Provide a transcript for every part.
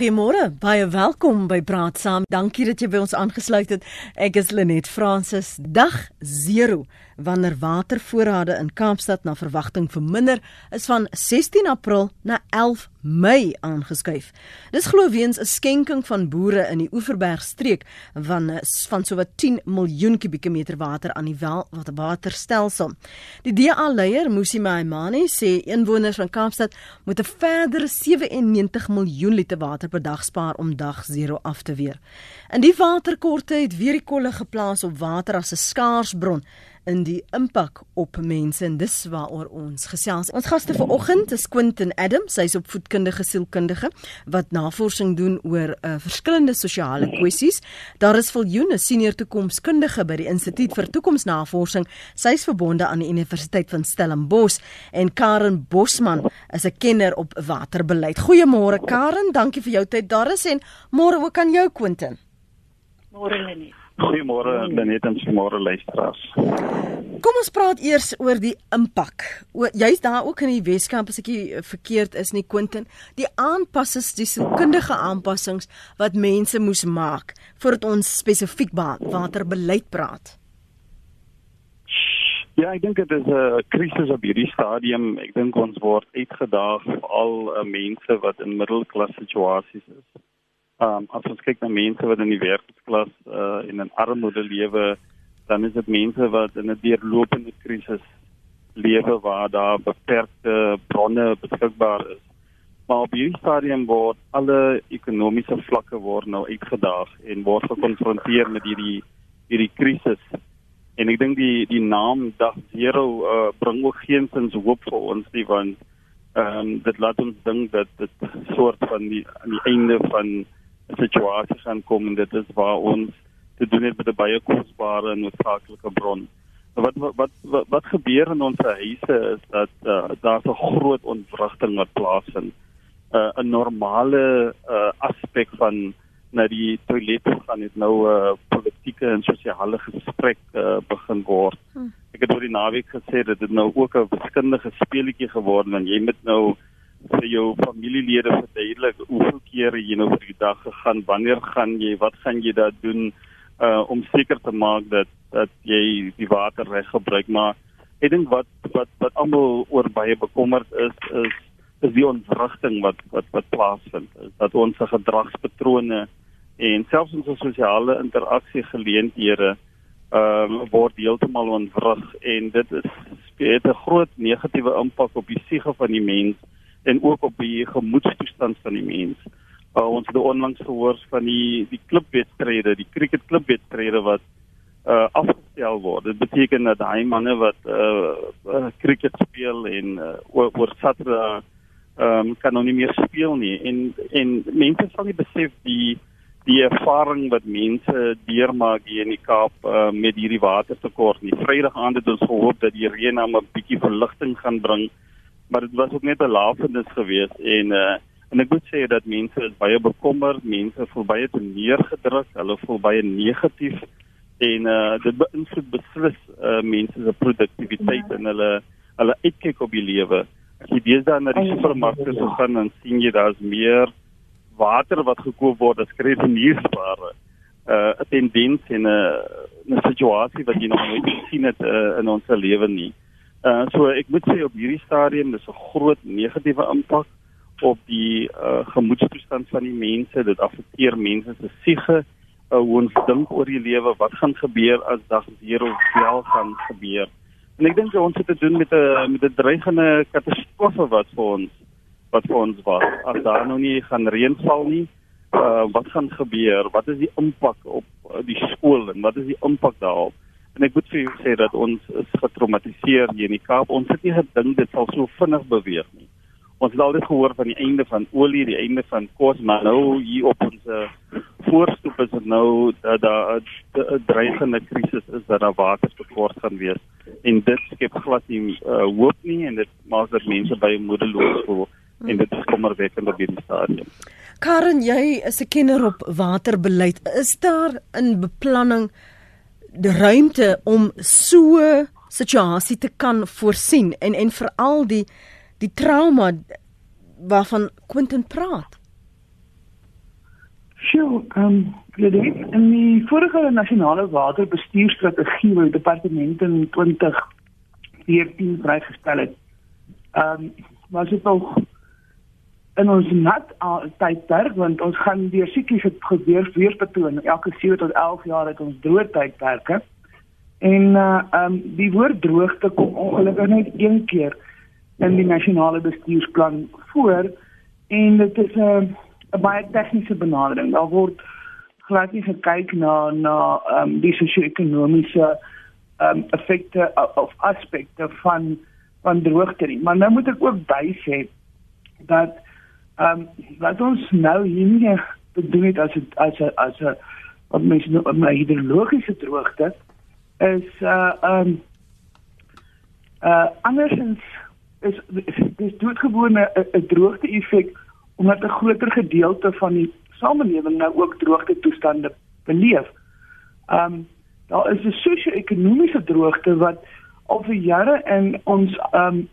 Goeiemôre, baie welkom by Praat Saam. Dankie dat jy by ons aangesluit het. Ek is Lenet Fransis. Dag 0 wanneer watervoorrade in Kaapstad na verwagting verminder, is van 16 April na 11 Mei aangeskuif. Dis glo weens 'n skenking van boere in die Oeverberg streek van van sowat 10 miljoen kubieke meter water aan die wel, waterstelsel. Die DA leier, Musi Maimane, sê inwoners van Kaapstad moet 'n verdere 97 miljoen liter water per dag spaar om dag 0 af te weer. In die waterkorte het weer die kolle geplaas op water as 'n skaars bron in die impak op mense en dis waaroor ons gesels. Ons gaste vanoggend is Quentin Adams, hy's opvoedkundige sielkundige wat navorsing doen oor uh, verskillende sosiale kwessies. Daar is Viljoen, 'n senior toekomskundige by die Instituut vir Toekomsnavorsing. Sy's verbonde aan die Universiteit van Stellenbosch en Karen Bosman is 'n kenner op waterbeleid. Goeiemôre Karen, dankie vir jou tyd daar is en môre ook aan jou Quentin. Môre Lenie. Goeiemôre Lenet en môre luisteraars. Kom ons praat eers oor die impak. Jy's daar ook in die Weskaap as ek verkeerd is nie Quentin, die aanpassings, die sielkundige aanpassings wat mense moes maak voordat ons spesifiek waterbeleid praat. Ja, ek dink dit is 'n krisis op hierdie stadium. Ek dink ons word uitgedaag al uh, mense wat in middelklas situasies is Um as ons kyk na mense wat in die werksklas uh in 'n armoede lewe, dan is dit mense wat in 'n deurlopende krisis lewe waar daar beperkte bronne beskikbaar is. Maar op hierdie stadium word alle ekonomiese vlakke word nou uitgedaag en word gekonfronteer met hierdie hierdie krisis. En ek dink die die naam dag 0 uh bring ook geensins hoop vir ons nie want ehm um, dit laat ons dink dat dit soort van die aan die einde van situasie gaan kom en dit is waar ons te doen het met 'n baie kosbare en noodsaaklike bron. Wat wat wat wat gebeur in ons huise is dat uh, daar 'n groot ontwrigting wat plaasvind. Uh, 'n normale uh, aspek van na die toilet gaan het nou 'n uh, politieke en sosiale gesprek uh, begin word. Hm. Ek het oor die naweek gesê dat dit nou ook 'n wiskundige speletjie geword het want jy moet nou vir jou familielede verduidelik hoeveel kere jy nou vir die dag gegaan, wanneer gaan jy, wat gaan jy daar doen uh om seker te maak dat dat jy die water reg gebruik. Maar ek dink wat wat wat almal oor baie bekommerd is is is die ontwrigting wat wat wat plaasvind. Is dat ons se gedragspatrone en selfs ons sosiale interaksie geleenthede ehm uh, word heeltemal ontwrig en dit is het 'n groot negatiewe impak op die siege van die mens en ook op die gemoedstoestand van die mens. Uh, ons het onlangs gehoor van die die klubwedstryde, die cricket klubwedstryde wat uh afgestel word. Dit beteken dat daai manne wat uh, uh cricket speel en uh, oor, oor Saterdag ehm um, kan nou nie meer speel nie en en mense sal nie besef die die ervaring wat mense deurmaak hier in die Kaap uh, met hierdie watertekort nie. Vrydag aand het ons gehoop dat die reën nou 'n bietjie verligting gaan bring maar dit was ook net 'n laafenis geweest en uh, en ek moet sê dat mense is baie bekommerd, mense voel baie te neergedruk, hulle voel baie negatief en uh, dit beïnvloed beslis uh, mense se produktiwiteit ja. en hulle hulle uitkyk op die lewe. As jy deesdae na die supermarkte toe gaan dan sien jy daar's meer water wat gekoop word as kredietnuusware. 'n uh, tendens en 'n uh, 'n situasie wat jy nog nooit gesien het uh, in ons lewe nie. Uh so ek moet sê op hierdie stadium is 'n groot negatiewe impak op die uh gemoedstoestand van die mense. Dit affekteer mense se siege, uh, hoe ons dink oor die lewe, wat gaan gebeur as dag 0 wel gaan gebeur. En ek dink ons het te doen met 'n met 'n dreigende katastrofe wat vir ons wat vir ons was. As daar nou nie gaan reën val nie, uh wat gaan gebeur? Wat is die impak op uh, die skool en wat is die impak daarop? En ek moet vir julle sê dat ons is getraumatiseer hier in die Kaap. Ons het nie gedink dit sal so vinnig beweeg nie. Ons het altyd gehoor van die einde van olie, die einde van kos, maar nou hier op ons voorstoep is dit nou dat daar 'n dreigende krisis is dat daar watertekort gaan wees. En dit skep glad nie uh, hoop nie en dit maak dat mense baie moedeloos voel en dit is kommerwekkend op hierdie stadium. Karen, jy is 'n kenner op waterbeleid. Is daar in beplanning die ruimte om so situasie te kan voorsien en en veral die die trauma waarvan Quentin praat. Rachel, ehm um, in die vorige nasionale waterbestuurstrategie wat die departement in 2014 vrygestel het, ehm um, was dit nog in ons nat tydperk want ons gaan deur sikliese gebeur weerpatroon elke 7 tot 11 jaar het ons droë tydperke. En uh um die woord droogte kom ongelukkig net een keer in die nasionale bestuursplan voor en dit is 'n uh, 'n baie tegniese benadering. Daar word glad nie gekyk na na um die sosio-ekonomiese um effekte of aspekte van van droogte nie. Maar nou moet ek ook bysê dat ehm um, wat ons nou hier doen het as het, as a, as 'n wat mense noem 'n hidrologiese droogte is uh ehm um, uh andersins is dis doodgewoon 'n droogte effek omdat 'n groter gedeelte van die samelewing nou ook droogte toestande beleef. Ehm um, daar is 'n sosio-ekonomiese droogte wat al vir jare in ons ehm um,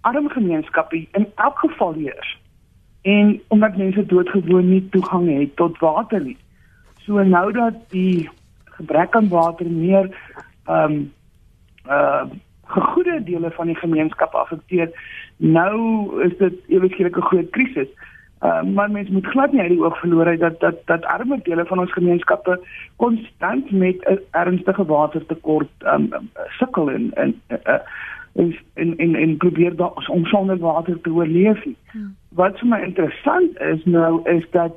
arm gemeenskappe in elk geval heers. En omdat mense doodgewoon nie toegang het tot water nie. So nou dat die gebrek aan water meer ehm um, uh gegoede dele van die gemeenskap affekteer, nou is dit ewesklik 'n groot krisis. Uh, maar mens moet glad nie uit die oog verloor hy dat dat dat arme dele van ons gemeenskappe konstant met 'n ernstige watertekort um, sukkel en en uh, en en en probeer da, om sonder water te oorleef. Hmm. Wat vir my interessant is nou is dat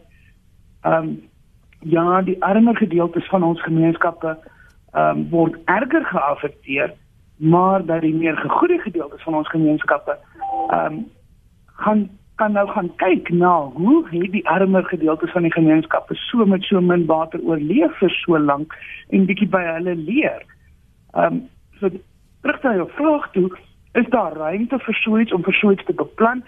ehm um, ja, die armer gedeeltes van ons gemeenskappe ehm um, word erger geaffekteer, maar dat die meer gegoede gedeeltes van ons gemeenskappe ehm um, gaan kan nou gaan kyk na hoe het die armer gedeeltes van die gemeenskappe so met so min water oorleef vir so lank en bietjie by hulle leer. Ehm um, so terug na jou vraag toe, is daar ruimte vir so iets om vir so iets te beplan?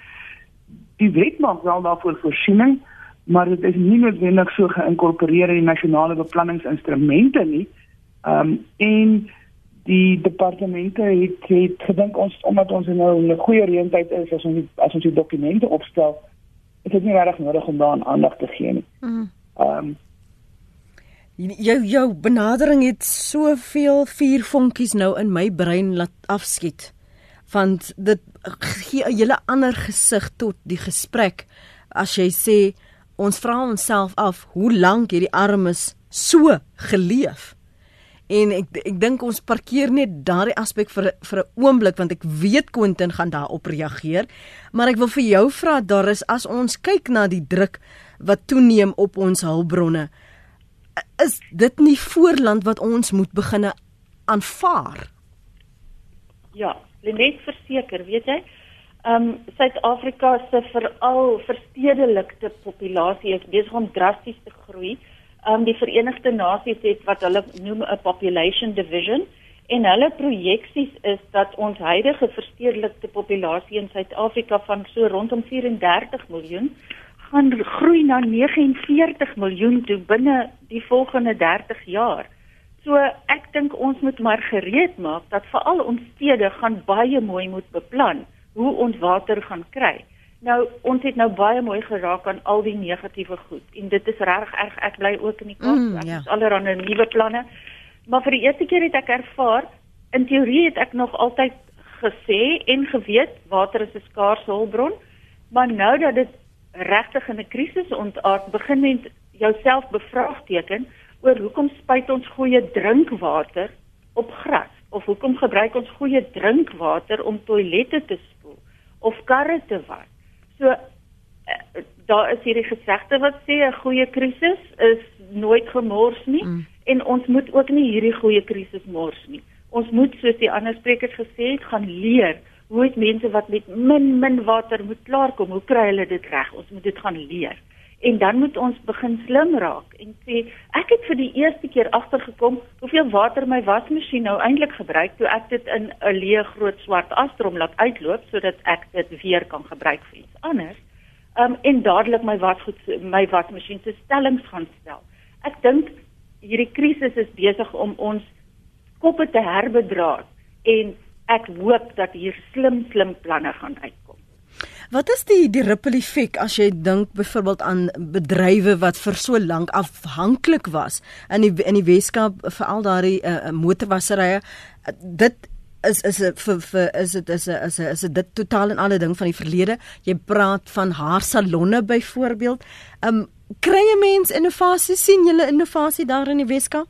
Die wet maak wel daarvoor voorsiening, maar dit is nie noodwendig so geïnkorporeer in die nasionale beplanningsinstrumente nie. Ehm um, en die departemente het het gedink ons omdat ons nou 'n goeie reëntyd is as ons as ons die dokumente opstel is dit nie regtig nodig om daaraan aandag te gee nie. Mm. Ehm um, jou jou benadering het soveel vuurvonkies nou in my brein laat afskiet. Want dit gee 'n hele ander gesig tot die gesprek. As jy sê ons vra onsself af hoe lank hierdie armes so geleef? En ek ek dink ons parkeer net daardie aspek vir vir 'n oomblik want ek weet Quentin gaan daarop reageer. Maar ek wil vir jou vra daar is as ons kyk na die druk wat toeneem op ons hulpbronne is dit nie voorland wat ons moet begine aanvaar? Ja, Lenet verseker, weet jy? Ehm um, Suid-Afrika se veral verstedelikte populasie is besig om drasties te groei um, die Verenigde Nasies het wat hulle noem 'n population division en hulle projeksies is dat ons huidige verstedelikte populasie in Suid-Afrika van so rondom 34 miljoen gaan groei na 49 miljoen toe binne die volgende 30 jaar. So ek dink ons moet maar gereed maak dat veral ons stede gaan baie mooi moet beplan hoe ons water gaan kry. Nou ons het nou baie mooi geraak aan al die negatiewe goed en dit is reg erg ek bly ook in die Kaap. Mm, ja. Ons allerhande nuwe planne. Maar vir die eerste keer het ek ervaar in teorie het ek nog altyd gesê en geweet water is 'n skaarse hulpbron, maar nou dat dit regtig in 'n krisis ontaard begin mens jouself bevraagteken oor hoekom spuit ons goeie drinkwater op gras of hoekom gebruik ons goeie drinkwater om toilette te spoel of karre te was So uh, daar is hierdie gesegde wat sê 'n goeie krisis is nooit gemors nie mm. en ons moet ook nie hierdie goeie krisis mors nie. Ons moet soos die ander sprekers gesê het gaan leer hoe dit mense wat met min min water moet klaarkom, hoe kry hulle dit reg? Ons moet dit gaan leer. En dan moet ons begin slim raak en sê ek het vir die eerste keer agtergekom hoeveel water my wasmasjien nou eintlik gebruik toe ek dit in 'n leë groot swart astrom laat uitloop sodat ek dit weer kan gebruik vir iets anders. Um en dadelik my wasgoed my wasmasjien se stellings gaan stel. Ek dink hierdie krisis is besig om ons koppe te herbedraad en ek hoop dat hier slim slim planne gaan uitkom. Wat is die die ripple effek as jy dink byvoorbeeld aan bedrywe wat vir so lank afhanklik was in die in die Weskaap veral daardie uh, motorwasserye dit is is vir vir is dit is is is dit totaal en alle ding van die verlede. Jy praat van haar salonne byvoorbeeld. Um kry 'n mens innovasie sien julle innovasie daar in die Weskaap?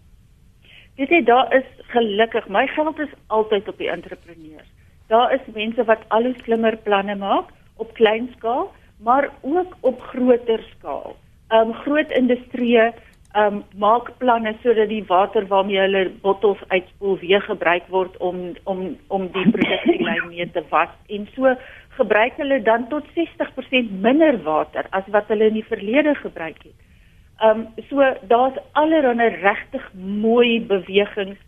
Weet jy daar is gelukkig my geld is altyd op die entrepreneurs. Daar is mense wat al hoe slimmer planne maak op klein skaal, maar ook op groter skaal. Um groot industrie um maak planne sodat die water waarmee hulle bottels uitspoel weer gebruik word om om om die produksielyn mee te was en so gebruik hulle dan tot 60% minder water as wat hulle in die verlede gebruik het. Um so daar's allerlei regtig mooi bewegings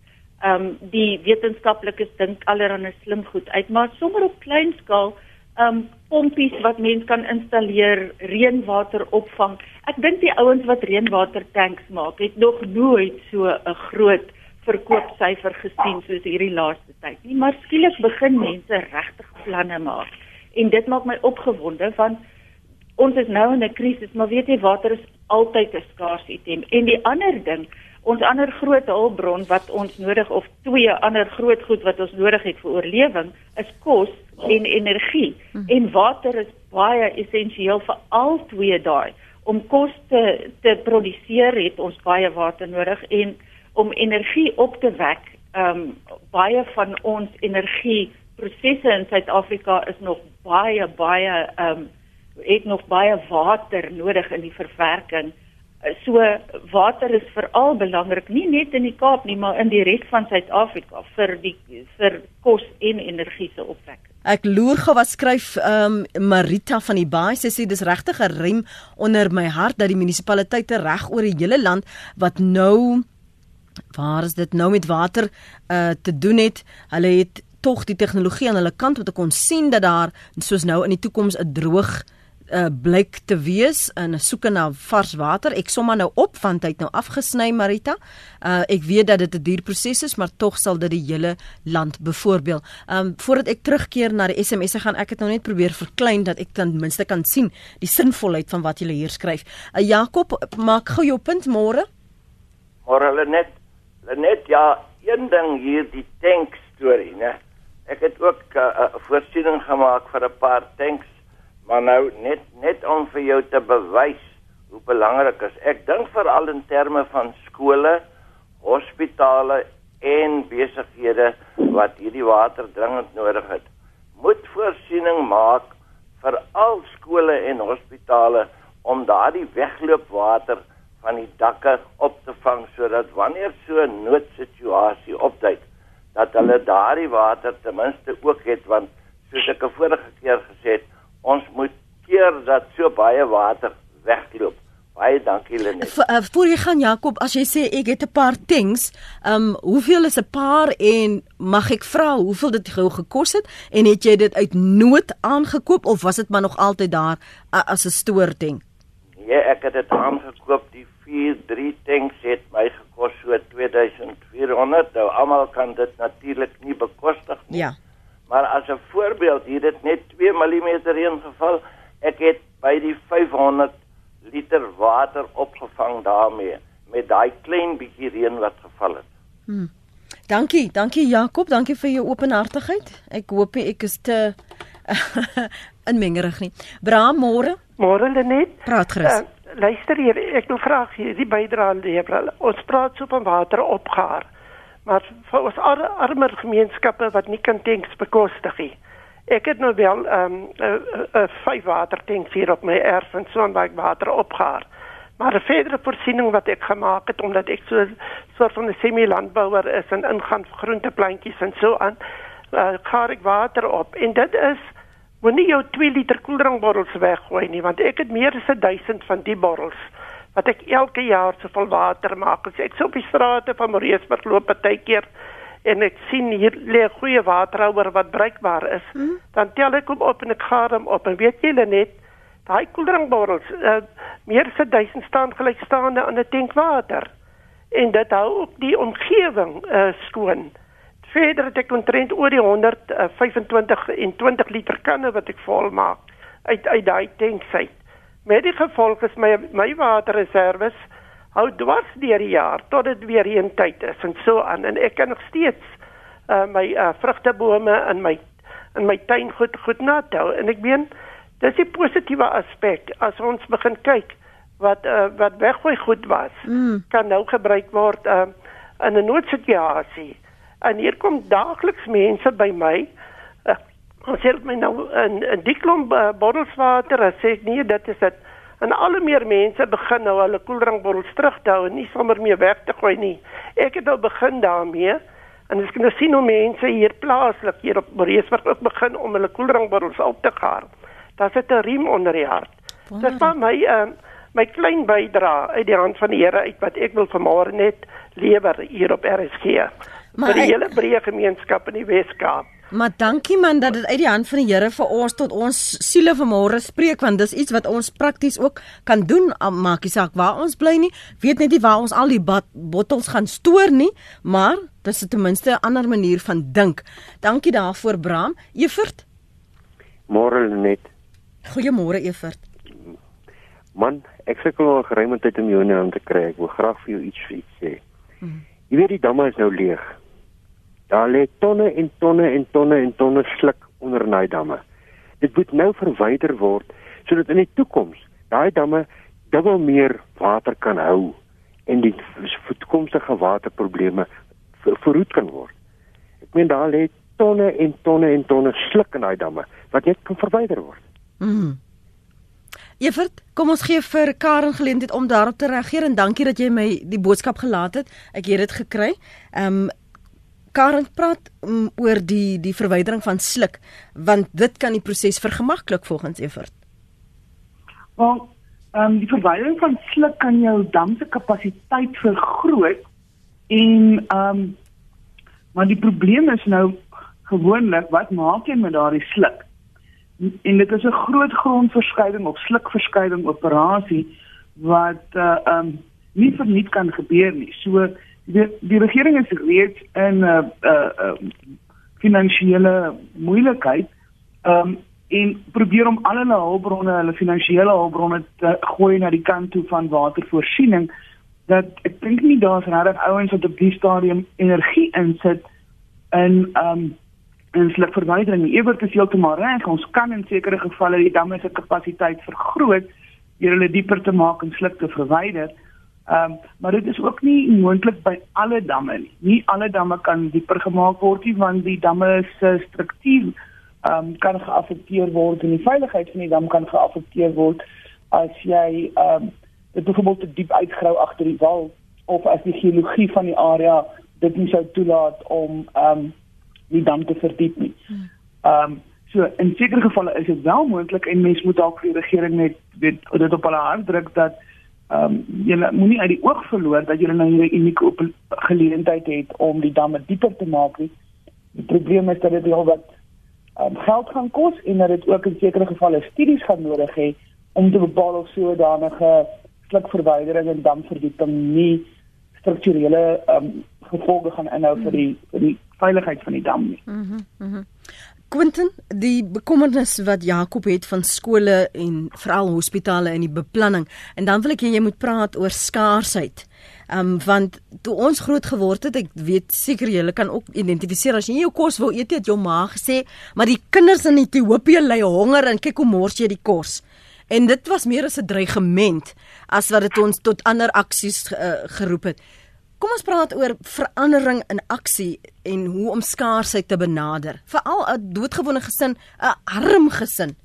um die wetenskaplikes dink allerlei slim goed uit maar sommer op klein skaal um pompies wat mens kan installeer, reënwater opvang. Ek dink die ouens wat reënwater tanks maak, het nog nooit so 'n groot verkoopsyfer gesien soos hierdie laaste tyd nie. Maar skielik begin mense regtig planne maak. En dit maak my opgewonde want ons is nou in 'n krisis, maar weet jy water is altyd 'n skaars item. En die ander ding, ons ander groot hulpbron wat ons nodig of twee ander groot goed wat ons nodig het vir oorlewing is kos en energie. Hmm. En water is baie essensieel vir al twee daai. Om kos te te produseer het ons baie water nodig en om energie op te wek, ehm um, baie van ons energie prosesse in Suid-Afrika is nog baie baie ehm um, het nog baie water nodig in die verwerking. So water is veral belangrik nie net in die Kaap nie, maar in die res van Suid-Afrika vir die vir kos en energie se opwek. Ek loer gou wat skryf ehm um, Marita van die Baai sy sê dis regtig 'n rem onder my hart dat die munisipaliteite reg oor die hele land wat nou waar is dit nou met water uh te doen het. Hulle het tog die tegnologie aan hulle kant om te kon sien dat daar soos nou in die toekoms 'n droog uh, blyk te wees in soeke na vars water. Ek som maar nou op want hy het nou afgesny Marita. Uh, ek weet dat dit 'n duur proses is, maar tog sal dit die hele land bevoordeel. Um voordat ek terugkeer na die SMS'e gaan ek dit nou net probeer verklein dat ek ten minste kan sien die sinvolheid van wat jy hier skryf. Uh, Jakob, maak gou jou punt môre. Môre hulle net net ja, een ding hier die tank storie, né? Ek het ook 'n uh, voorsiening gemaak vir 'n paar tanks Maar nou net net om vir jou te bewys hoe belangrik is. Ek dink veral in terme van skole, hospitale en besighede wat hierdie water dringend nodig het. Moet voorsiening maak vir al skole en hospitale om daardie wegloopwater van die dakke op te vang sodat wanneer so 'n noodsituasie opduik dat hulle daardie water ten minste ook het want soos ek vorige keer gesê het ons moet keer dat so baie water wegloop. Baie dankie Lenet. Uh, voor jy gaan Jakob, as jy sê ek het 'n paar things, ehm um, hoeveel is 'n paar en mag ek vra hoeveel dit gou gekos het en het jy dit uit nood aangekoop of was dit maar nog altyd daar uh, as 'n stoording? Nee, ek het dit aangekoop. Die 4 3 tanks het my gekos so 2400. Nou almal kan dit natuurlik nie bekostig nie. Ja. Maar as 'n voorbeeld, hier het net 2 mm reën geval. Ek het by die 500 liter water opgevang daarmee met daai klein bietjie reën wat geval het. Hmm. Dankie, dankie Jakob, dankie vir jou openhartigheid. Ek hoop ek is te inmengerig nie. Bra môre. Môre net. Praat gerus. Uh, luister hier, ek wil vra hier die bydrae lewer. Ons praat so van water opgaar. Maar vir ons ar armer gemeenskappe wat nie kan tanks bekostig nie. Ek het nou wel ehm um, 'n uh, uh, uh, vyf watertanks hier op my erf en so waar ek water opgaar. Maar 'n verdere voorsiening wat ek gemaak het omdat ek so soort van 'n semi-landbouer is en ingaan vir groenteplantjies en so aan, uh, gaar ek water op en dit is moenie jou 2 liter koeldrankbottels weggooi nie want ek het meer as 1000 van die bottels wat ek elke jaar soveel water maak. As ek so op die strate van Moreesburg loop partykeer en ek sien hier lê goeie waterhouer wat bruikbaar is, hmm. dan tel ek hom op en ek gaar hom op. En weet julle net, daai koeldrankbottels, uh, meer as 1000 staan gelykstaande aan 'n tank water. En dit hou ook die omgewing uh, skoon. Verder het ek omtrent oor die 125 uh, en 20 liter kanne wat ek vol maak uit uit daai tanks uit. Met die gevolg is my my waterreserwes hou dwars deur die jaar tot dit weer reën tyd is en so aan. En ek kan nog steeds uh, my uh, vrugtebome in my in my tuin goed goed nat hou en ek meen dis 'n positiewe aspek. As ons begin kyk wat uh, wat weggooi goed was mm. kan nou gebruik word uh, in 'n noodsituasie. En hier kom daagliks mense by my ons help my nou in 'n diklom uh, bottels water as ek nie dit is dit en al meer mense begin nou hulle koeldrankbottels terughou en nie sommer meer weg te gooi nie ek het nou begin daarmee En ek kan nou sien hoe mense hier plaaslik hier op Moreesburg ook begin om hulle koeldrankbottels op te gaar. Daar sit 'n riem onder die hart. Dis van my ehm uh, my klein bydra uit die hand van die Here uit wat ek wil vanmôre net lewer hier op RSG. Maar vir die hele breë gemeenskap in die Weskaap. Maar dankie man dat dit uit die hand van die Here vir ons tot ons siele vanmôre spreek want dis iets wat ons prakties ook kan doen maak nie saak waar ons bly nie weet net nie waar ons al die bottels gaan stoor nie maar dis ten minste 'n ander manier van dink. Dankie daarvoor Bram. Evert. Môre net. Goeiemôre Evert. Man, ek sukkel al geruime tyd om jou in te kry. Ek wil graag vir jou iets sê. Hmm. Jy weet die damme is nou leeg. Daar lê tonne en tonne en tonne en tonne sluk onder daai damme. Dit moet nou verwyder word sodat in die toekoms daai damme dubbel meer water kan hou en die toekomstige waterprobleme verhoed kan word. Ek meen daar lê tonne en tonne en tonne sluk in daai damme wat net kan verwyder word. Mm. Evert, kom ons gee vir Karen geleentheid om daarop te reageer en dankie dat jy my die boodskap gelaat het. Ek het dit gekry. Ehm um, Karen praat um, oor die die verwydering van sluk want dit kan die proses vergemaklik volgens Evert. Want ehm um, die verwydering van sluk kan jou dam se kapasiteit vergroot en ehm um, maar die probleem is nou gewoonlik wat maak jy met daardie sluk? En dit is 'n groot grondverskuiving of slukverskuiving operasie wat uh, ehm um, nie verniet kan gebeur nie. So die die regering is reeds in 'n uh, uh, uh, finansiële moeilikheid um en probeer om al hulle hulpbronne, hulle finansiële hulpbronne te gooi na die kant toe van watervoorsiening dat ek dink nie daar's regtig ouens wat op die stadium energie insit in um en sluk verwydering. Ewert is heeltemal reg. Ons kan in sekere gevalle die damme se kapasiteit vergroot deur hulle dieper te maak en sluk te verwyder. Ehm um, maar dit is ook nie moontlik by alle damme nie. Nie alle damme kan dieper gemaak word nie want die damme se struktuur ehm um, kan geaffekteer word en die veiligheid van die dam kan geaffekteer word as jy ehm um, dit byvoorbeeld te diep uitgrou agter die wal of as die geologie van die area dit nie sou toelaat om ehm um, die dam te verdiep nie. Ehm um, so in sekere gevalle is dit wel moontlik en mens moet dalk vir die regering net weet dit op hulle hart druk dat ehm um, jy moenie uit die oog verloor dat jy nou 'n unieke geleentheid het om die damme dieper te maak. Nie. Die probleem is dat dit al wat um, geld gaan kos en dat dit ook in sekere gevalle studies gaan nodig hê om te bepaal of sodanige slukverwydering en damverdieping nie strukturele um, gevolge gaan inhou vir die vir die veiligheid van die dam nie. Mhm. Mm mm -hmm. Quentin, die bekommernis wat Jakob het van skole en veral hospitale en die beplanning. En dan wil ek jy moet praat oor skaarsheid. Ehm um, want toe ons groot geword het, ek weet seker julle kan ook identifiseer as jy jou kos wou eet, het jou ma gesê, maar die kinders in Ethiopië ly honger en kyk hoe mors jy die kos. En dit was meer as 'n dreigement as wat dit ons tot ander aksies uh, geroep het. Kom ons praat oor verandering in aksie en hoe om skaarsheid te benader. Veral 'n doodgewone gesin, 'n arm gesin.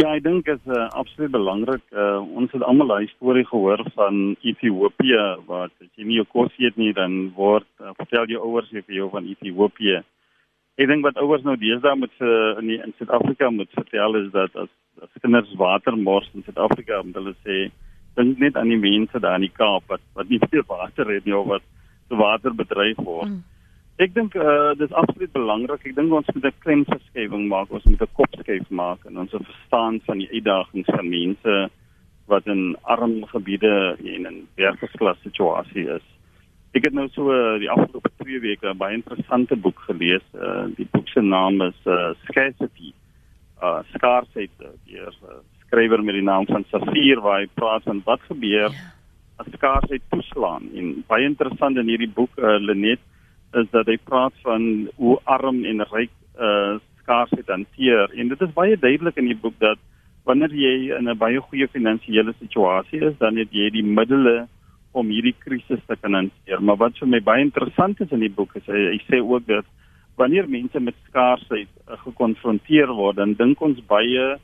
Ja, ek dink dit is uh, absoluut belangrik. Uh, ons het almal 'n storie gehoor van Ethiopië waar as jy nie jou kos eet nie, dan word uh, vertel jou ouers vir jou van Ethiopië. Ek dink wat ouers nou deesdae met uh, in in Suid-Afrika moet vertel is dat as, as kinders water mors in Suid-Afrika, moet hulle sê dink net aan die mense daar in die Kaap wat wat nie veel water het nie of wat se water bedryf word. Mm. Ek dink uh, dit is absoluut belangrik. Ek dink ons moet 'n klein verskywing maak. Ons moet 'n kopskuif maak en ons verstaan van die uitdagings van mense wat in arm gebiede en in werksklas situasie is. Ek het nou so uh, die afgelope 2 weke 'n baie interessante boek gelees. Uh, die boek se naam is uh, Scarcity uh skaarsheid deur uh, skrywer met die naam van Safir waar hy praat van wat gebeur ja. as skaarsheid toeslaan. En baie interessant in hierdie boek uh, Lenet is dat hy praat van hoe arm en ryk uh skaarsheid hanteer. En dit is baie duidelik in die boek dat wanneer jy in 'n baie goeie finansiële situasie is dan het jy die middele om hierdie krisis te kan hanteer. Maar wat vir my baie interessant is in die boek is hy, hy sê ook dat wanneer mense met skaarsheid uh, gekonfronteer word dan dink ons baie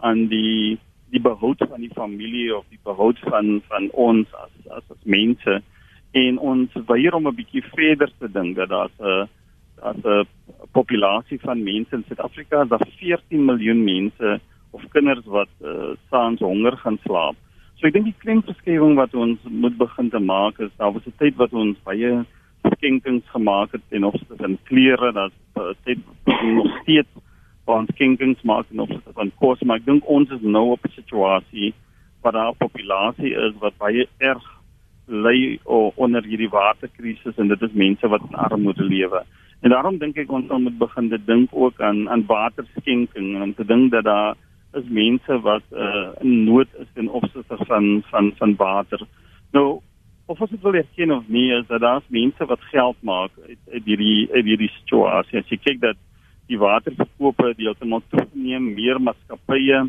aan die die behoud van die familie of die behoud van van ons as as as mense en ons weier om 'n bietjie verder te dink dat daar's 'n as 'n populasie van mense in Suid-Afrika, daar 14 miljoen mense of kinders wat uh, saans honger gaan slaap. So ek dink die klemverskuiwing wat ons moet begin te maak is daar was 'n tyd wat ons baie skenkings gemaak het en opsigte van klere, dat uh, tyd nog steeds van skenkings maak en opsigte van kos, maar ek dink ons is nou op 'n situasie waar daar populasie is wat baie erg ly onder hierdie waterkrisis en dit is mense wat in armoede lewe. En daarom dink ek ons moet begin te dink ook aan aan waterskenking en om te dink dat daar is mense wat uh, in nood is ten opsigte van van van water. Nou of ons dit wil erken of nie is dat daar mense wat geld maak uit, uit hierdie uit hierdie situasie. As jy kyk dat die waterverkope deeltemal toeneem, meer maatskappye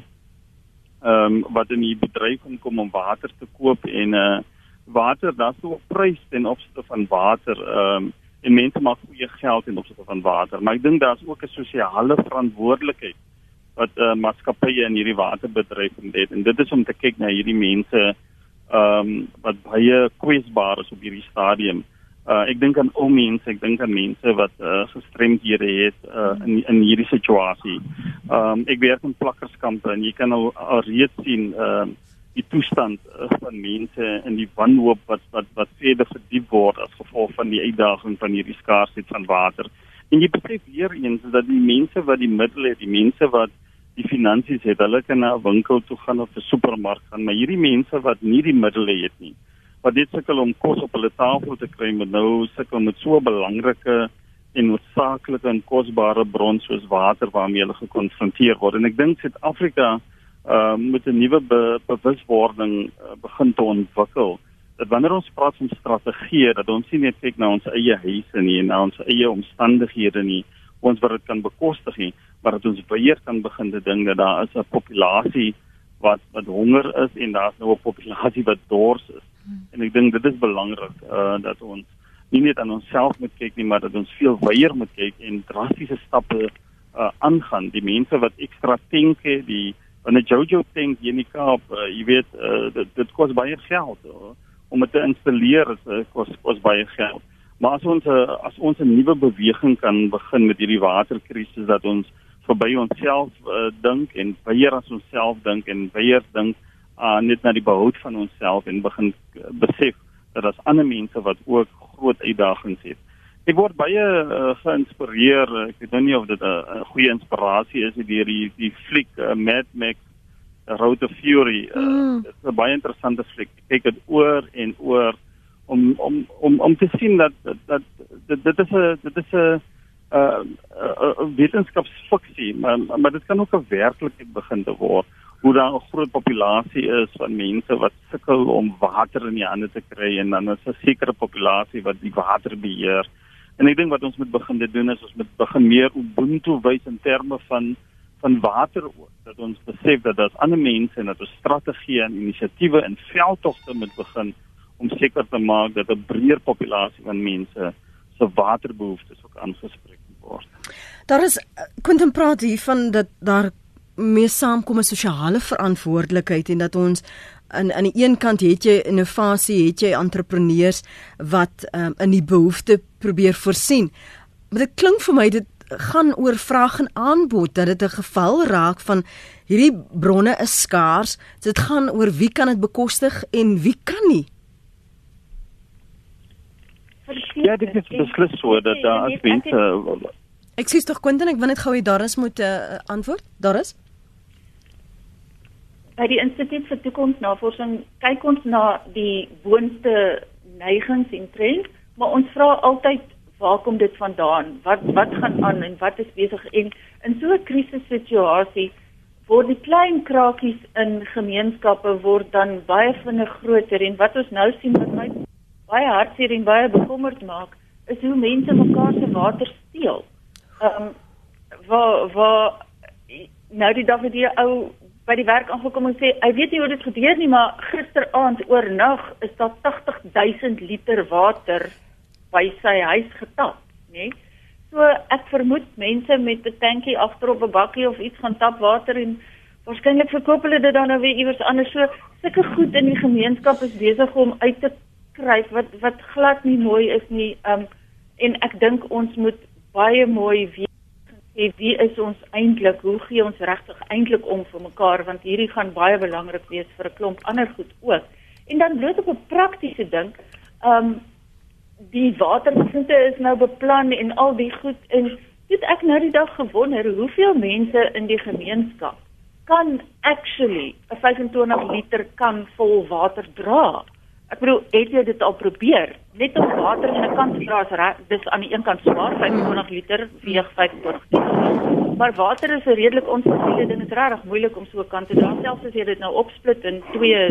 ehm um, wat in die bedryf inkom om water te koop en uh water, daar's so 'n prys ten opsigte van water. Ehm um, en mense maak goeie geld ten opsigte van water, maar ek dink daar's ook 'n sosiale verantwoordelikheid wat uh, maatskappye in hierdie waterbedryf het. En dit is om te kyk na hierdie mense ehm um, wat baie kwesbaar is op hierdie stadium. Uh ek dink aan ou mense, ek dink aan mense wat uh, gestremdhede het uh in in hierdie situasie. Um, ek werk in plakkerskampe en jy kan al, al reeds sien ehm uh, die toestand uh, van mense in die wanhoop wat wat wat verder verdiep word as gevolg van die uitdaging van hierdie skaarsheid van water. En jy besef weer eens dat die mense wat die middele het, die mense wat die finansies het, hulle kan na 'n winkel toe gaan of 'n supermark gaan, maar hierdie mense wat nie die middele het nie, wat dit sukkel om kos op hulle tafel te kry, moet nou sukkel met so 'n belangrike en noodsaaklike en kosbare bron soos water waarmee hulle gekonfronteer word. En ek dink Suid-Afrika uh, met 'n nuwe be bewuswording uh, begin te ontwikkel. Dat wanneer ons praat van strategie, dat ons nie net kyk na ons eie huise nie en na ons eie omstandighede nie, ons wat dit kan bekostig nie, maar dat ons weer kan begin te dink dat daar is 'n populasie wat wat honger is en daar's nou 'n populasie wat dors is. En ek dink dit is belangrik uh dat ons nie net aan onsself moet kyk nie, maar dat ons veel wyeer moet kyk en drastiese stappe uh aangaan. Die mense wat ekstra denke, die en 'n Jojo tank hier in die Kaap, uh, jy weet, uh, dit dit kos baie geld uh, om dit te installeer, is uh, kos kos baie geld. Maar as ons uh, as ons 'n nuwe beweging kan begin met hierdie waterkrisis dat ons verby onsself uh, dink en baie as onsself dink en baie dink uh, net na die behoud van onsself en begin uh, besef dat daar's ander mense wat ook groot uitdagings het. Ek word baie uh, geïnspireer. Ek weet nou nie of dit 'n uh, goeie inspirasie is deur die die fliek uh, Mad Max Road to Fury. Uh, mm. Dit is 'n baie interessante fliek. Ek kyk dit oor en oor om om om om te sien dat dat dit dit is 'n dit is 'n 'n uh, wetenskapsfiksie, maar maar dit kan ook 'n werklikheid begin te word hoe daar 'n groot populasie is van mense wat sukkel om water in die hande te kry en dan is 'n sekere populasie wat die water beheer. En ek dink wat ons moet begin doen is ons moet begin meer ubuntu wys in terme van van water ook. Dat ons besef dat daar's ander mense en dat ons strategieë en inisiatiewe en veldtogte moet begin om seker te maak dat 'n breër populasie van mense se waterbehoeftes ook aangespreek word. Daar is Quentin praat hier van dat daar mee saamkom 'n sosiale verantwoordelikheid en dat ons aan aan die een kant het jy innovasie, het jy entrepreneurs wat um, in die behoefte probeer voorsien. Maar dit klink vir my dit gaan oor vraag en aanbod dat dit 'n geval raak van hierdie bronne is skaars. Dit gaan oor wie kan dit bekostig en wie kan nie. Ja, dit is beslis so dat daar as mense Ek sê tog Quentin, ek wil net gou hê daar is moet 'n uh, antwoord. Daar is by die Instituut vir Toekomsnavorsing kyk ons na die boonste neigings en trends, maar ons vra altyd waar kom dit vandaan? Wat wat gaan aan en wat is besig en in so 'n krisissituasie word die klein krakies in gemeenskappe word dan baie vinnig groter en wat ons nou sien wat my baie hartseer en baie bekommerd maak is hoe mense mekaar se water steel. Ehm um, waar waar nou die dag het die ou by die werk aangekom en sê hy weet nie hoe dit gebeur nie maar gisteraand oornag is daar 80000 liter water by sy huis getap, nê? So ek vermoed mense met 'n tankie agterop 'n bakkie of iets gaan tap water en waarskynlik verkoop hulle dit dan nou weer iewers anders. So sulke goed in die gemeenskap is besig om uit te kruip wat wat glad nie mooi is nie. Um en ek dink ons moet baie mooi weet sê wie is ons eintlik? Hoe gee ons regtig eintlik om vir mekaar want hierdie gaan baie belangrik wees vir 'n klomp ander goed ook. En dan bloot op 'n praktiese ding, ehm um, die waterbesinne is nou beplan en al die goed en dit ek nou die dag gewonder hoeveel mense in die gemeenskap kan actually 'n 25 liter kan vol water dra. Ek bedoel, het jy dit al probeer? Net om water in 'n kan te dra is reg, dis aan die een kant swaar, 25 liter weeg 25 kg. Maar water is 'n redelik onverskillende ding. Dit is regtig moeilik om so 'n kan te dra, selfs as jy dit nou opsplit in 2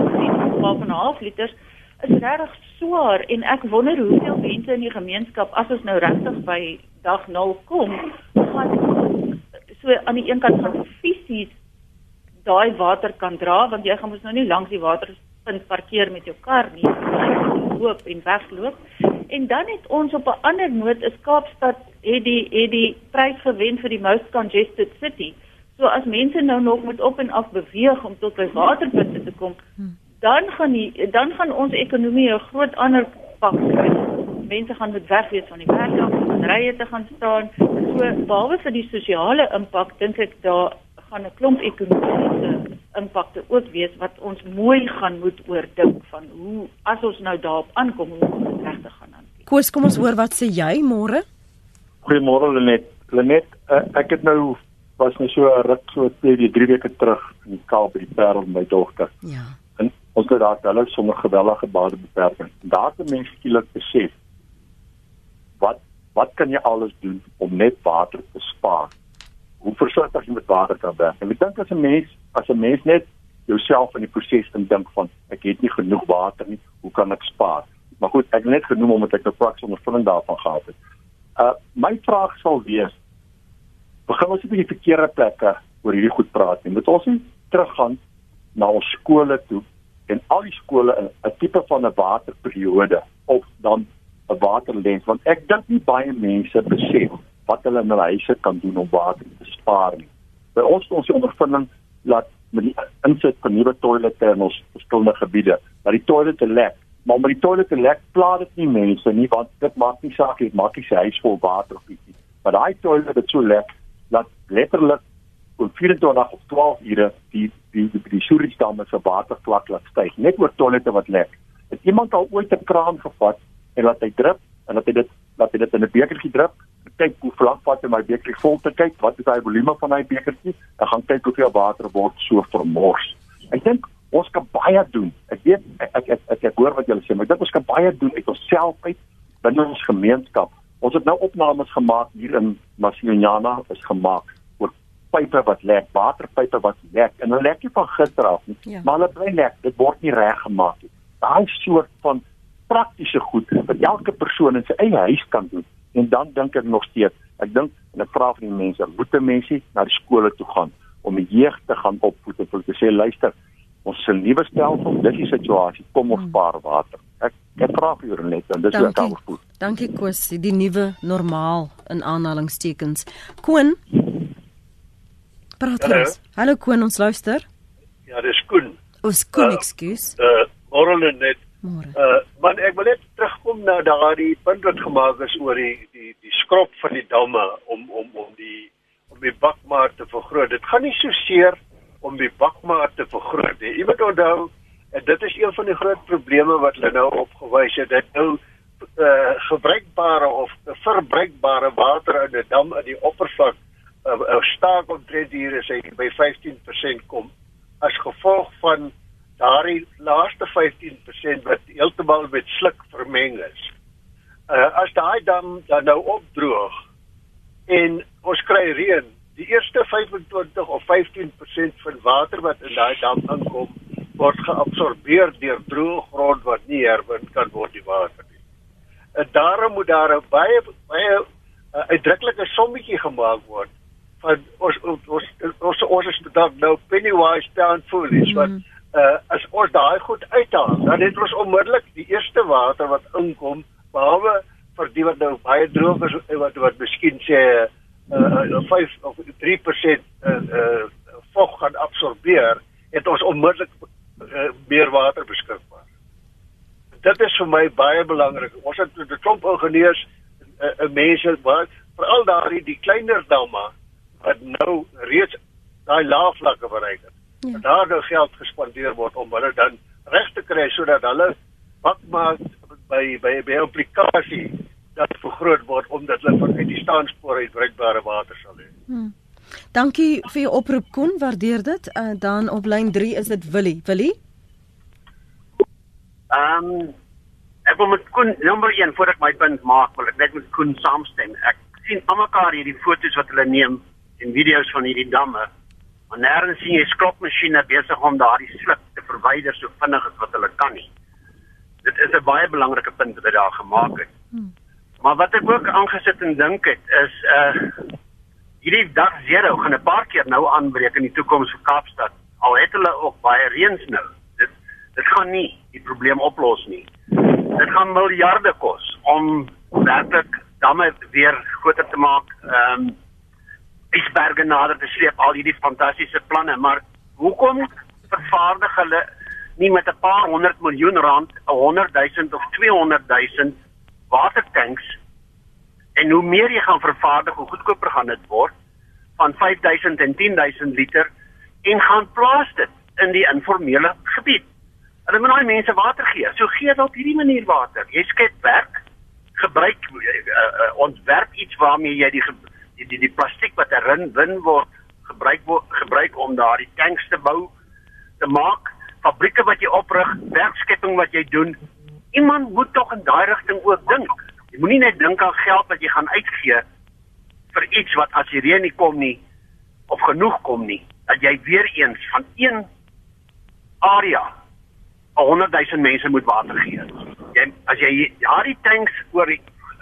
12,5 liters. Is regtig swaar en ek wonder hoeveel mense in die gemeenskap as ons nou regtig by dag 0 kom, gaan so aan die een kant van fisies daai water kan dra want jy gaan mos nou nie langs die water punt parkeer met jou kar nie, loop en wegloop. En dan het ons op 'n ander noot is Kaapstad het die het die prys gewen vir die most congested city. So as mense nou nog moet op en af beweeg om tot by waterpunte te kom, dan gaan die dan gaan ons ekonomie 'n groot ander pak kry. Mense gaan moet weg wees van die werk af om rye te gaan staan. So behalwe vir die sosiale impak dink ek daar gaan 'n klomp ekonomiese impakte ook wees wat ons mooi gaan moet oordink van hoe as ons nou daarop aankom hoe om dit reg te gaan hanteer. Koos, kom ons hoor wat sê jy môre? Goeiemôre Lenet. Lenet, uh, ek het nou was net so 'n ruk so 2, 3 weke terug in die Kaap by die Parel met my dogter. Ja. En ons het daar hulle sommer gewellige badebeperking. Daar het mense skielik besef wat wat kan jy alles doen om net water te spaar? hoe versigtig jy met water kan werk. En ek dink as 'n mens as 'n mens net jouself in die proses dink van ek het nie genoeg water nie, hoe kan ek spaar? Maar goed, ek het net genoem omdat ek 'n praktiese ondervinding daarvan gehad het. Uh my vraag sal wees begin ons op die verkeerde plekke oor hierdie goed praat nie. Moet ons nie teruggaan na ons skole toe en al die skole 'n tipe van 'n waterperiode of dan 'n waterlens want ek dink nie baie mense besef wat hulle in hulle huise kan doen om water te spaar nie. By ons ons ondervinding dat met die insit van nuwe toilette in ons verskillende gebiede, dat die toilette lek, maar met die toilette lek pla dit nie mense nie want dit maak nie saak jy maak nie sy huis vol water of iets nie. Maar daai toilette wat so lek, dat letterlik vir 24 of 12 ure die die die, die Surisdamme se watervlak laat styg net oor toilette wat lek. Het iemand al ooit 'n kraan gevat en laat hy drup en laat hy dit laat hy dit in 'n bekertjie drup kyk hoe vlak vat my bekertjie vol te kyk wat is daai volume van daai bekertjie en gaan kyk hoeveel water word so vermors. Ek dink ons kan baie doen. Ek weet ek ek ek, ek, ek hoor wat julle sê, maar ek dink ons kan baie doen uit onsself uit binne ons gemeenskap. Ons het nou opnames gemaak hier in Masionyana is gemaak oor pype wat lek, waterpype wat lek en hulle lek nie van gister af nie, ja. maar hulle bly lek. Dit word nie reggemaak nie. Daai soort van praktiese goed wat elke persoon in sy eie huis kan doen en dan dink ek nog steeds ek dink en ek vra van die mense moet mense na die skole toe gaan om die jeug te gaan opvoed en vir te sê luister ons se nuwe stelsel dis die situasie kom ons hmm. spaar water. Ek ek vra vir julle net en dis hoe ek opvoed dankie kos die nuwe normaal in aanhalingstekens. Koen praat ons hallo koen ons luister. Ja dis koen. Ons koen uh, ekskuus uh, uh, net Môre. Uh maar ek wil net terugkom na daardie punt wat gemaak is oor die die die skrop van die damme om om om die om die bakmaat te vergroot. Dit gaan nie so seer om die bakmaat te vergroot nie. Jy moet onthou en dit is een van die groot probleme wat hulle nou opgewys het. Dit nou uh gebruikbare of verbruikbare water in 'n dam in die oppervlak 'n uh, uh, staak omtrent hier is hy by 15% kom as gevolg van daardie laaste 15% wat heeltemal met sluk vermeng is. uh, as daai dam dan nou opdroog en ons kry reën, die eerste 25 of 15% van water wat in daai dam inkom, word geabsorbeer deur droë grond wat nie herwin kan word die water nie. En daarom moet daar 'n baie baie uh, uitdruklike sommetjie gemaak word van ons ons ons ons, ons is dalk nou penny wise pound foolish wat mm. Uh, as ons daai goed uithaal, dan het ons onmiddellik die eerste water wat inkom behalwe vir die wat nou baie droog is wat wat miskien sê uh 5 of 3% uh, uh vog gaan absorbeer, het ons onmiddellik uh, meer water beskikbaar. Dit is vir my baie belangrik. Ons het 'n klomp ingenieurs en uh, mense wat veral daardie die kleiner damme wat nou reeds daai laagvlakke bereik het. Ja. Daar nou geld gespandeer word om hulle dan reg te kry sodat hulle wat maak by by by implikasie dat vergroot word omdat hulle van uit die staanspoor uit bruikbare water sal hê. Hmm. Dankie vir jou oproep Koen, waardeer dit. Uh, dan op lyn 3 is dit Willie. Willie? Ehm um, ek wil met Koen nommer 1 voordat ek my punt maak, wil ek net met Koen saamstem. Ek sien almekaar hierdie foto's wat hulle neem en video's van hierdie damme. Maar nêrens sien jy skropmasjiene besig om daardie slip te verwyder so vinnig as wat hulle kan nie. Dit is 'n baie belangrike punt wat daar gemaak het. Hmm. Maar wat ek ook aangesit en dink het is uh hierdie dag zero gaan 'n paar keer nou aanbreek in die toekoms vir Kaapstad. Al het hulle ook baie reëns nou. Dit dit gaan nie die probleem oplos nie. Dit gaan miljarde kos om werklik damme weer groter te maak. Ehm um, Isberge nader te sleep al hierdie fantastiese planne, maar hoekom vervaardig hulle nie met 'n paar honderd miljoen rand, 'n 100 000 of 200 000 watertanks en hoe meer jy gaan vervaardig, hoe goedkoper gaan dit word van 5000 en 10000 liter en gaan plaas dit in die informele gebied. Hulle moet daai mense water gee. So gee dit op hierdie manier water. Jy skep werk, gebruik uh, uh, ontwerp iets waarmee jy die die die, die plastiek wat erin win word gebruik word gebruik om daardie tanks te bou, te maak, fabrieke wat jy oprig, werkskepping wat jy doen, iemand moet tog in daai rigting ook dink. Jy moenie net dink aan geld wat jy gaan uitgee vir iets wat as die reën nie kom nie of genoeg kom nie, dat jy weer eens van een area 100 000 mense moet water gee. Jy as jy daardie tanks oor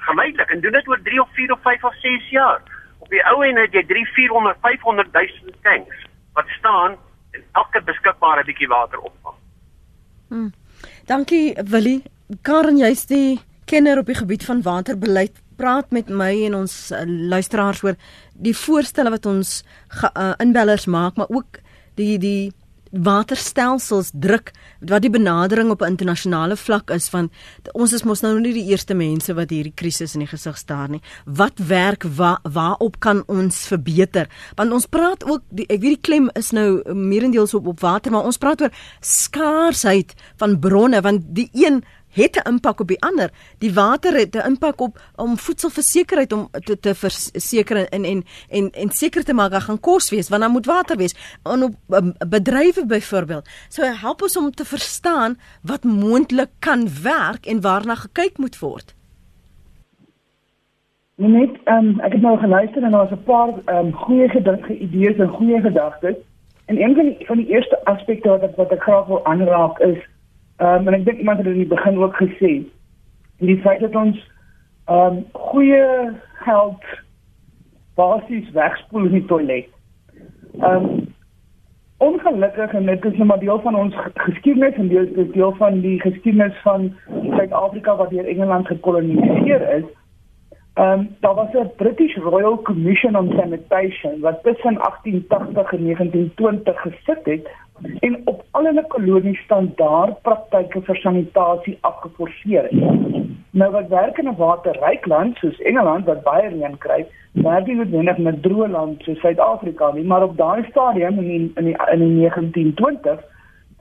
geleidelik en doen dit oor 3 of 4 of 5 of 6 jaar. Op die ou en het jy 3 400 500 000 tanks wat staan en elke beskikbare bietjie water opvang. Hmm. Dankie Willie. Karen, jy's die kenner op die gebied van waterbeleid. Praat met my en ons uh, luisteraars oor die voorstelle wat ons uh, inbellers maak, maar ook die die waterstelsels druk wat die benadering op 'n internasionale vlak is van ons is mos nou nie die eerste mense wat hierdie krisis in die gesig staar nie. Wat werk wa, waarop kan ons verbeter? Want ons praat ook die, ek weet die klem is nou meerendeels op op water, maar ons praat oor skaarsheid van bronne want die een het 'n impak op die ander. Die water het 'n impak op om voedselversekerheid om te te verseker en en en en seker te maak dat gaan kos wees want dan moet water wees. En op um, bedrywe byvoorbeeld. So help ons om te verstaan wat moontlik kan werk en waarna gekyk moet word. Net um, ek het nou geluister en daar was 'n paar um, goeie gedagte, idees en goeie gedagtes. En een van die van die eerste aspekte wat ek wat ek graag wil aanraak is Ehm um, en ek dink iemand het in die begin ook gesê die feit dat ons ehm um, goeie geld basies wegspoel in die toilet. Ehm um, ongelukkig en dit is nou maar deel van ons geskiedenis en deel is deel van die geskiedenis van Suid-Afrika wat deur Engeland gekoloniseer is. Ehm um, daar was 'n British Royal Commission on Sanitation wat tussen 1880 en 1920 gesit het en op al hulle kolonies standaard praktyke vir sanitasie afgeforceer het. Nou wat werk in 'n waterryk land soos Engeland wat baie reën kry, werk nie noodwendig met droë land soos Suid-Afrika nie, maar op daai stadium in die, in die, in die 1920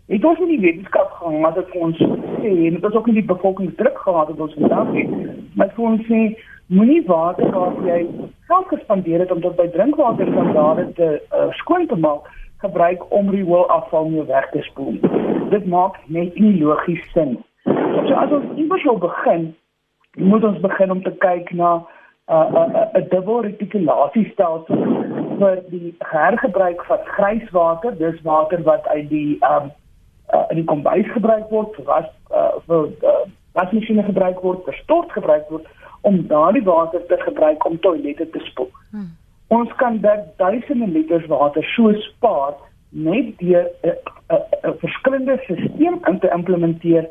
het ons nie die wetenskap gehad wat dit ons sê en dit was ook nie die bevolkingsdruk gehad wat ons vandag het. Maar vir ons sê moenie water wat jy self gespandeer het om tot by drinkwater standaarde te uh, skoon te maak gebruik om rioolafval mee weg te spoel. Dit maak net nie logies sin. So as ons iewers wil begin, moet ons begin om te kyk na 'n uh, 'n uh, 'n dubbel retikulasiestelsel vir die hergebruik van grijswater, dis water wat uit die um uh, in die kombuis gebruik word, vir was uh, vir uh, wasmasjiene gebruik word, vir stort gebruik word om daardie water te gebruik om toilette te spoel. Hmm. Ons kan dit duisende liters water so spaar net deur 'n verskillende stelsel in te implementeer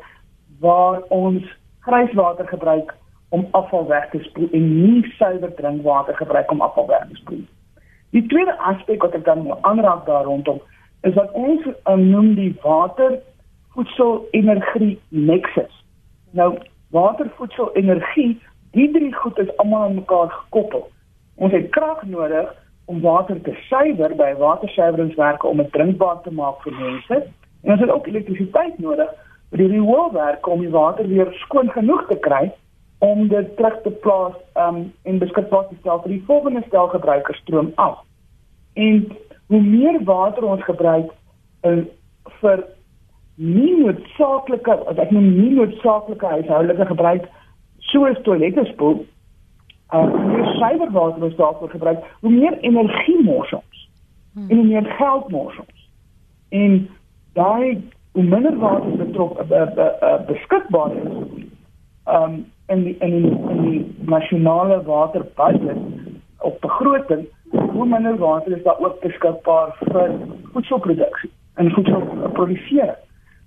waar ons grijswater gebruik om afval weg te spoel en nie suiwer drinkwater gebruik om afval weg te spoel. Die tweede aspek wat ek dan moet aanraak daar rondom is wat ons um, noem die water voedsel energie nexus. Nou water voedsel energie, die drie goed is almal aan mekaar gekoppel. Ons het krag nodig om water te suiwer by watersuiweringswerke om dit drinkbaar te maak vir mense. En ons het ook elektrisiteit nodig vir die rioolwerke om die water weer skoon genoeg te kry om dit terug te plaas um, en beskikbaar te stel vir die volgende stel gebruikers stroom af. En hoe meer water ons gebruik uh, vir nie noodsaaklike, ek noem nie noodsaaklike huishoudelike gebruik soos toilette spoel uh, hoe meer suiwerwater ons daarvoor gebruik, hoe meer energie mors ons. Hmm. En hoe meer geld mors ons. En daai hoe minder water betrok uh, uh, uh, beskikbaar is um in die, in die, in die nasionale waterbudget op begroting, hoe minder water is daar ook beskikbaar vir voedselproduksie en voedselproduksie.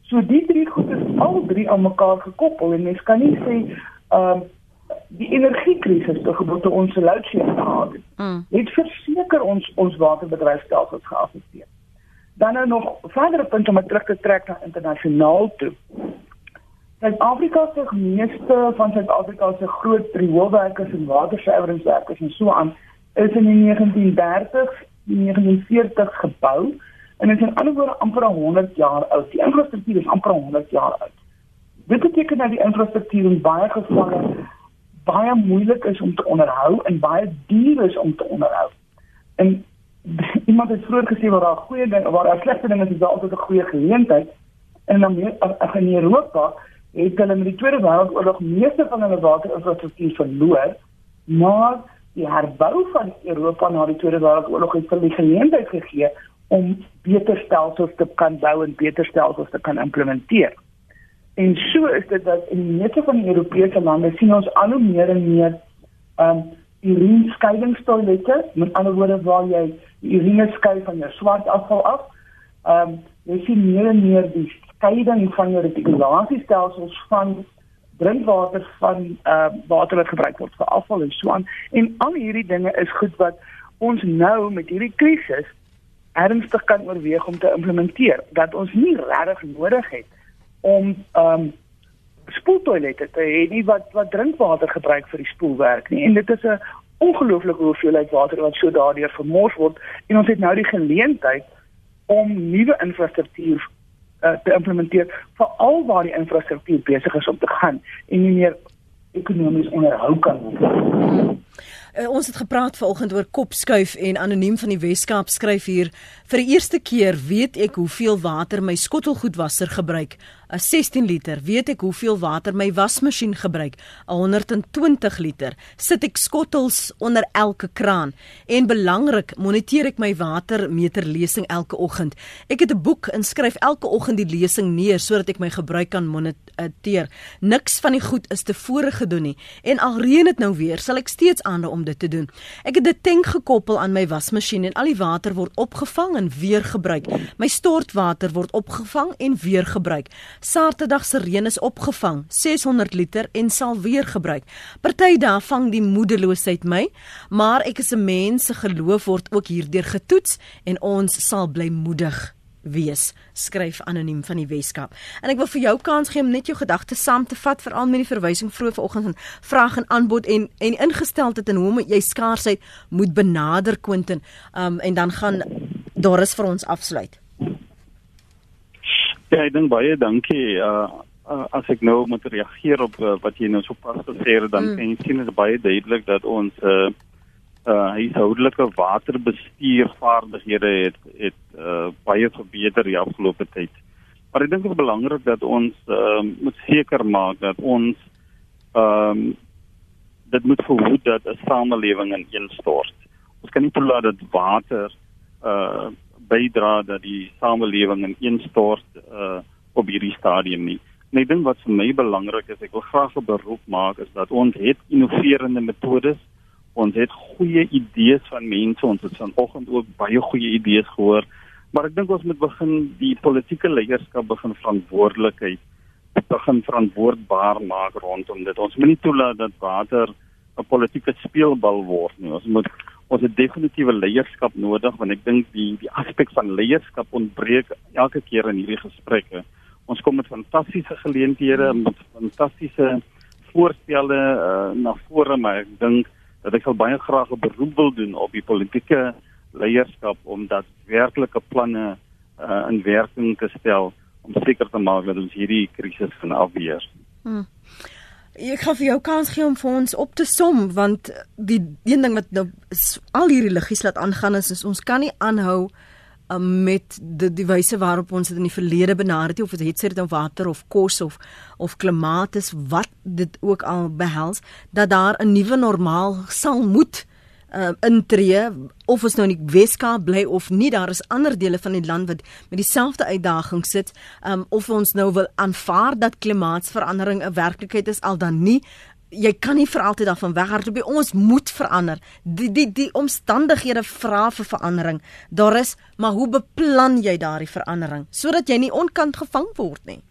So die drie goed is al drie aan mekaar gekoppel en mens kan nie sê um die energiekrisis te gebeur te ons loadshedding gehad het. Mm. Het verseker ons ons waterbedryfstelsels geaffekteer. Dan nou nog verdere punt om terug te trek na internasionaal toe. Suid-Afrika se meeste van Suid-Afrika se groot rioolwerkers en watersuiweringswerkers en so aan is in die 1930s, 1940 gebou en is in ander woorde amper 100 jaar oud. Die infrastruktuur is amper 100 jaar oud. Dit beteken dat die infrastruktuur in baie gevalle baie moeilik is om te onderhou en baie duur is om te onderhou. En iemand het vroeër gesê waar daar goeie dinge, waar daar slegte dinge is, is daar altyd 'n goeie geleentheid. En dan as in Europa het hulle met die Tweede Wêreldoorlog meeste van hulle waterinfrastruktuur verloor, maar die herbou van Europa na die Tweede Wêreldoorlog het hulle die geleentheid gegee om beter stelsels te kan bou en beter stelsels te kan implementeer. En so is dit dat in die meeste van die Europese lande sien ons al hoe meer en meer um urine scheidingstoilette, met ander woorde waar jy die urine skei van jou swart afval af. Um jy sien meer en meer die scheiding van jou retikulasiestelsels van drinkwater van uh water wat gebruik word vir afval en so aan. En al hierdie dinge is goed wat ons nou met hierdie krisis ernstig kan oorweeg om te implementeer dat ons nie regtig nodig het om ehm um, spoeltoilette te hê nie wat wat drinkwater gebruik vir die spoelwerk nie en dit is 'n ongelooflike hoeveelheid water wat so daardeur vermors word en ons het nou die geleentheid om nuwe infrastruktuur uh, te implementeer veral waar die infrastruktuur besig is om te gaan en nie meer ekonomies onderhou kan word. Uh, ons het gepraat vanoggend oor kopskuif en anoniem van die Weskaap skryf hier vir die eerste keer weet ek hoeveel water my skottelgoedwasser gebruik 'n 16 liter, weet ek hoeveel water my wasmasjien gebruik, 'n 120 liter. Sit ek skottels onder elke kraan en belangrik, moniteer ek my watermeterlesing elke oggend. Ek het 'n boek en skryf elke oggend die lesing neer sodat ek my gebruik kan moniteer. Niks van die goed is tevore gedoen nie en al reën dit nou weer, sal ek steeds aanhou om dit te doen. Ek het 'n tank gekoppel aan my wasmasjien en al die water word opgevang en weer gebruik. My stortwater word opgevang en weer gebruik. Saterdag se reën is opgevang, 600 liter en sal weer gebruik. Party dae vang die moedeloosheid my, maar ek is 'n mens se geloof word ook hierdeur getoets en ons sal bly moedig wees skryf anoniem van die Weskaap. En ek wil vir jou kans gee om net jou gedagtes saam te vat veral met die verwysing vroeër vanoggend van vraag en aanbod en en ingesteldheid en hoe jy skaarsheid moet benader Quentin. Um en dan gaan Doris vir ons afsluit. Ja, ek dink baie dankie. Uh, uh as ek nou moet reageer op uh, wat jy nou so pas gesê het, dan mm. kan jy sien dit is baie duidelik dat ons uh uh huishoudelike waterbestuurvaardighede het het uh baie verbeter die afgelope tyd. Maar ek dink dit is belangrik dat ons uh moet seker maak dat ons ehm um, dit moet verhoed dat 'n samelewing ineenstort. Ons kan nie toelaat dat water uh bydra dat die samelewing ineenstort uh op hierdie stadium nie. En ek dink wat vir my belangrik is, ek wil graag 'n beroep maak is dat ons het innoverende metodes. Ons het goeie idees van mense. Ons het vanoggend ook baie goeie idees gehoor. Maar ek dink ons moet begin die politieke leierskap begin verantwoordelikheid begin verantwoordbaar maak rondom dit. Ons moet nie toelaat dat water 'n politieke speelbal word nie. Ons moet ons het definitiewe leierskap nodig want ek dink die die aspek van leierskap ontbreek elke keer in hierdie gesprekke. Ons kom met fantastiese geleenthede, met fantastiese voorstelle uh, na vore, maar ek dink dat ek sal baie graag 'n beroep wil doen op die politieke leierskap om dat werklike planne uh, in werking te stel om seker te maak dat ons hierdie krisis kan afweer. Hmm. Ek gaan vir jou kans gee om vir ons op te som want die een ding wat nou al hierdie liggies laat aangaan is, is ons kan nie aanhou um, met die die wyse waarop ons dit in die verlede benader het of dit het sê dit om water of kos of of klimaat is wat dit ook al behels dat daar 'n nuwe normaal sal moet uh, intree of ons nou in die Weskaap bly of nie daar is ander dele van die land wat met dieselfde uitdaging sit um, of ons nou wil aanvaar dat klimaatsverandering 'n werklikheid is al dan nie jy kan nie vir altyd daarvan weghardloop ons moet verander die die die omstandighede vra vir verandering daar is maar hoe beplan jy daardie verandering sodat jy nie onkant gevang word nie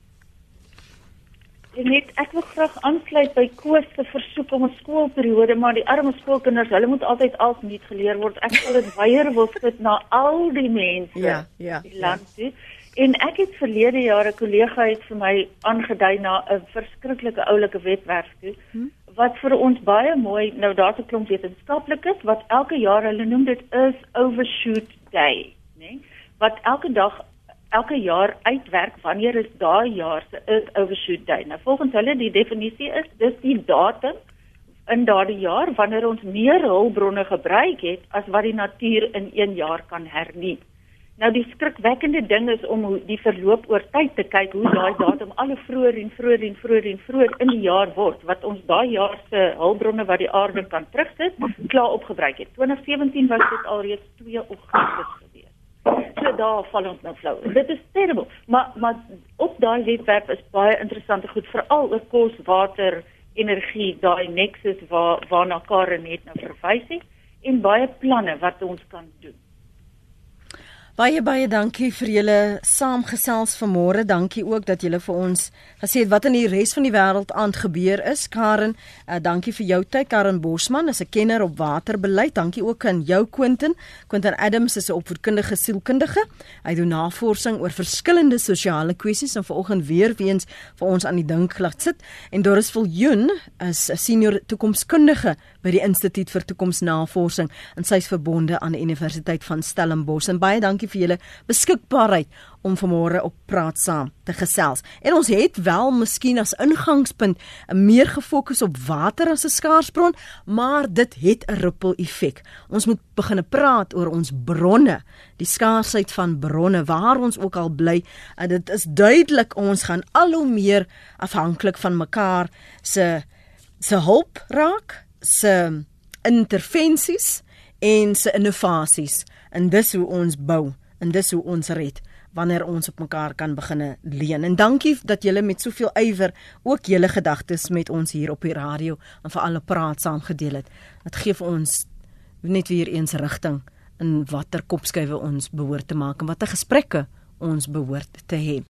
net ek wil graag aansluit by Koos se versoek om 'n skoolperiode, maar die arme skoolkinders, hulle moet altyd alf nuut geleer word. Ek sal dit weier wil sit na al die mense ja, ja, die land toe. Ja. En ek het verlede jaar 'n kollega het vir my aangedui na 'n verskriklike oulike webwerf toe hm? wat vir ons baie mooi nou daar's 'n klomp wetenskaplikes wat elke jaar hulle noem dit is overshoot day, né? Nee? Wat elke dag elke jaar uitwerk wanneer is daai jaar se is overshoot day. Nou volgens hulle die definisie is dis die datum in daardie jaar wanneer ons meer hulpbronne gebruik het as wat die natuur in 1 jaar kan herniet. Nou die skrikwekkende ding is om die verloop oor tyd te kyk hoe daai datum al hoe vroeër en vroeër en vroeër en vroeër in die jaar word wat ons daai jaar se hulpbronne wat die aarde kan terugsit klaar opgebruik het. 2017 was dit alreeds 2 Augustus So daar val ons nou flou. Dit is terrible. Maar maar op daai webwerf is baie interessante goed veral oor kos, water, energie, daai nexus waar waarna Karen net nou verwys het en baie planne wat ons kan doen. Baie baie dankie vir julle saamgesels vanmôre. Dankie ook dat julle vir ons gesê het wat in die res van die wêreld aan gebeur is. Karen, uh, dankie vir jou tyd. Karen Bosman is 'n kenner op waterbeleid. Dankie ook aan jou Quentin. Quentin Adams is 'n opvoedkundige sielkundige. Hy doen navorsing oor verskillende sosiale kwessies en vanoggend weer weens vir ons aan die dink laat sit. En Doris Viljoen is 'n senior toekomskundige by die Instituut vir Toekomsnavorsing en sy is verbonde aan die Universiteit van Stellenbosch. En baie dankie vir julle beskikbaarheid om vanmôre op praat saam te gesels. En ons het wel miskien as ingangspunt meer gefokus op water as 'n skaarsbron, maar dit het 'n ripple effek. Ons moet begine praat oor ons bronne, die skaarsheid van bronne waar ons ook al bly. En dit is duidelik ons gaan al hoe meer afhanklik van mekaar se se hulp raak, se intervensies en se innovasies en dis hoe ons bou en dis hoe ons red wanneer ons op mekaar kan beginne leun. En dankie dat julle met soveel ywer ook julle gedagtes met ons hier op die radio en vir alle praat saam gedeel het. Dit gee vir ons net weer eens rigting in watter kopskuive ons behoort te maak en watter gesprekke ons behoort te hê.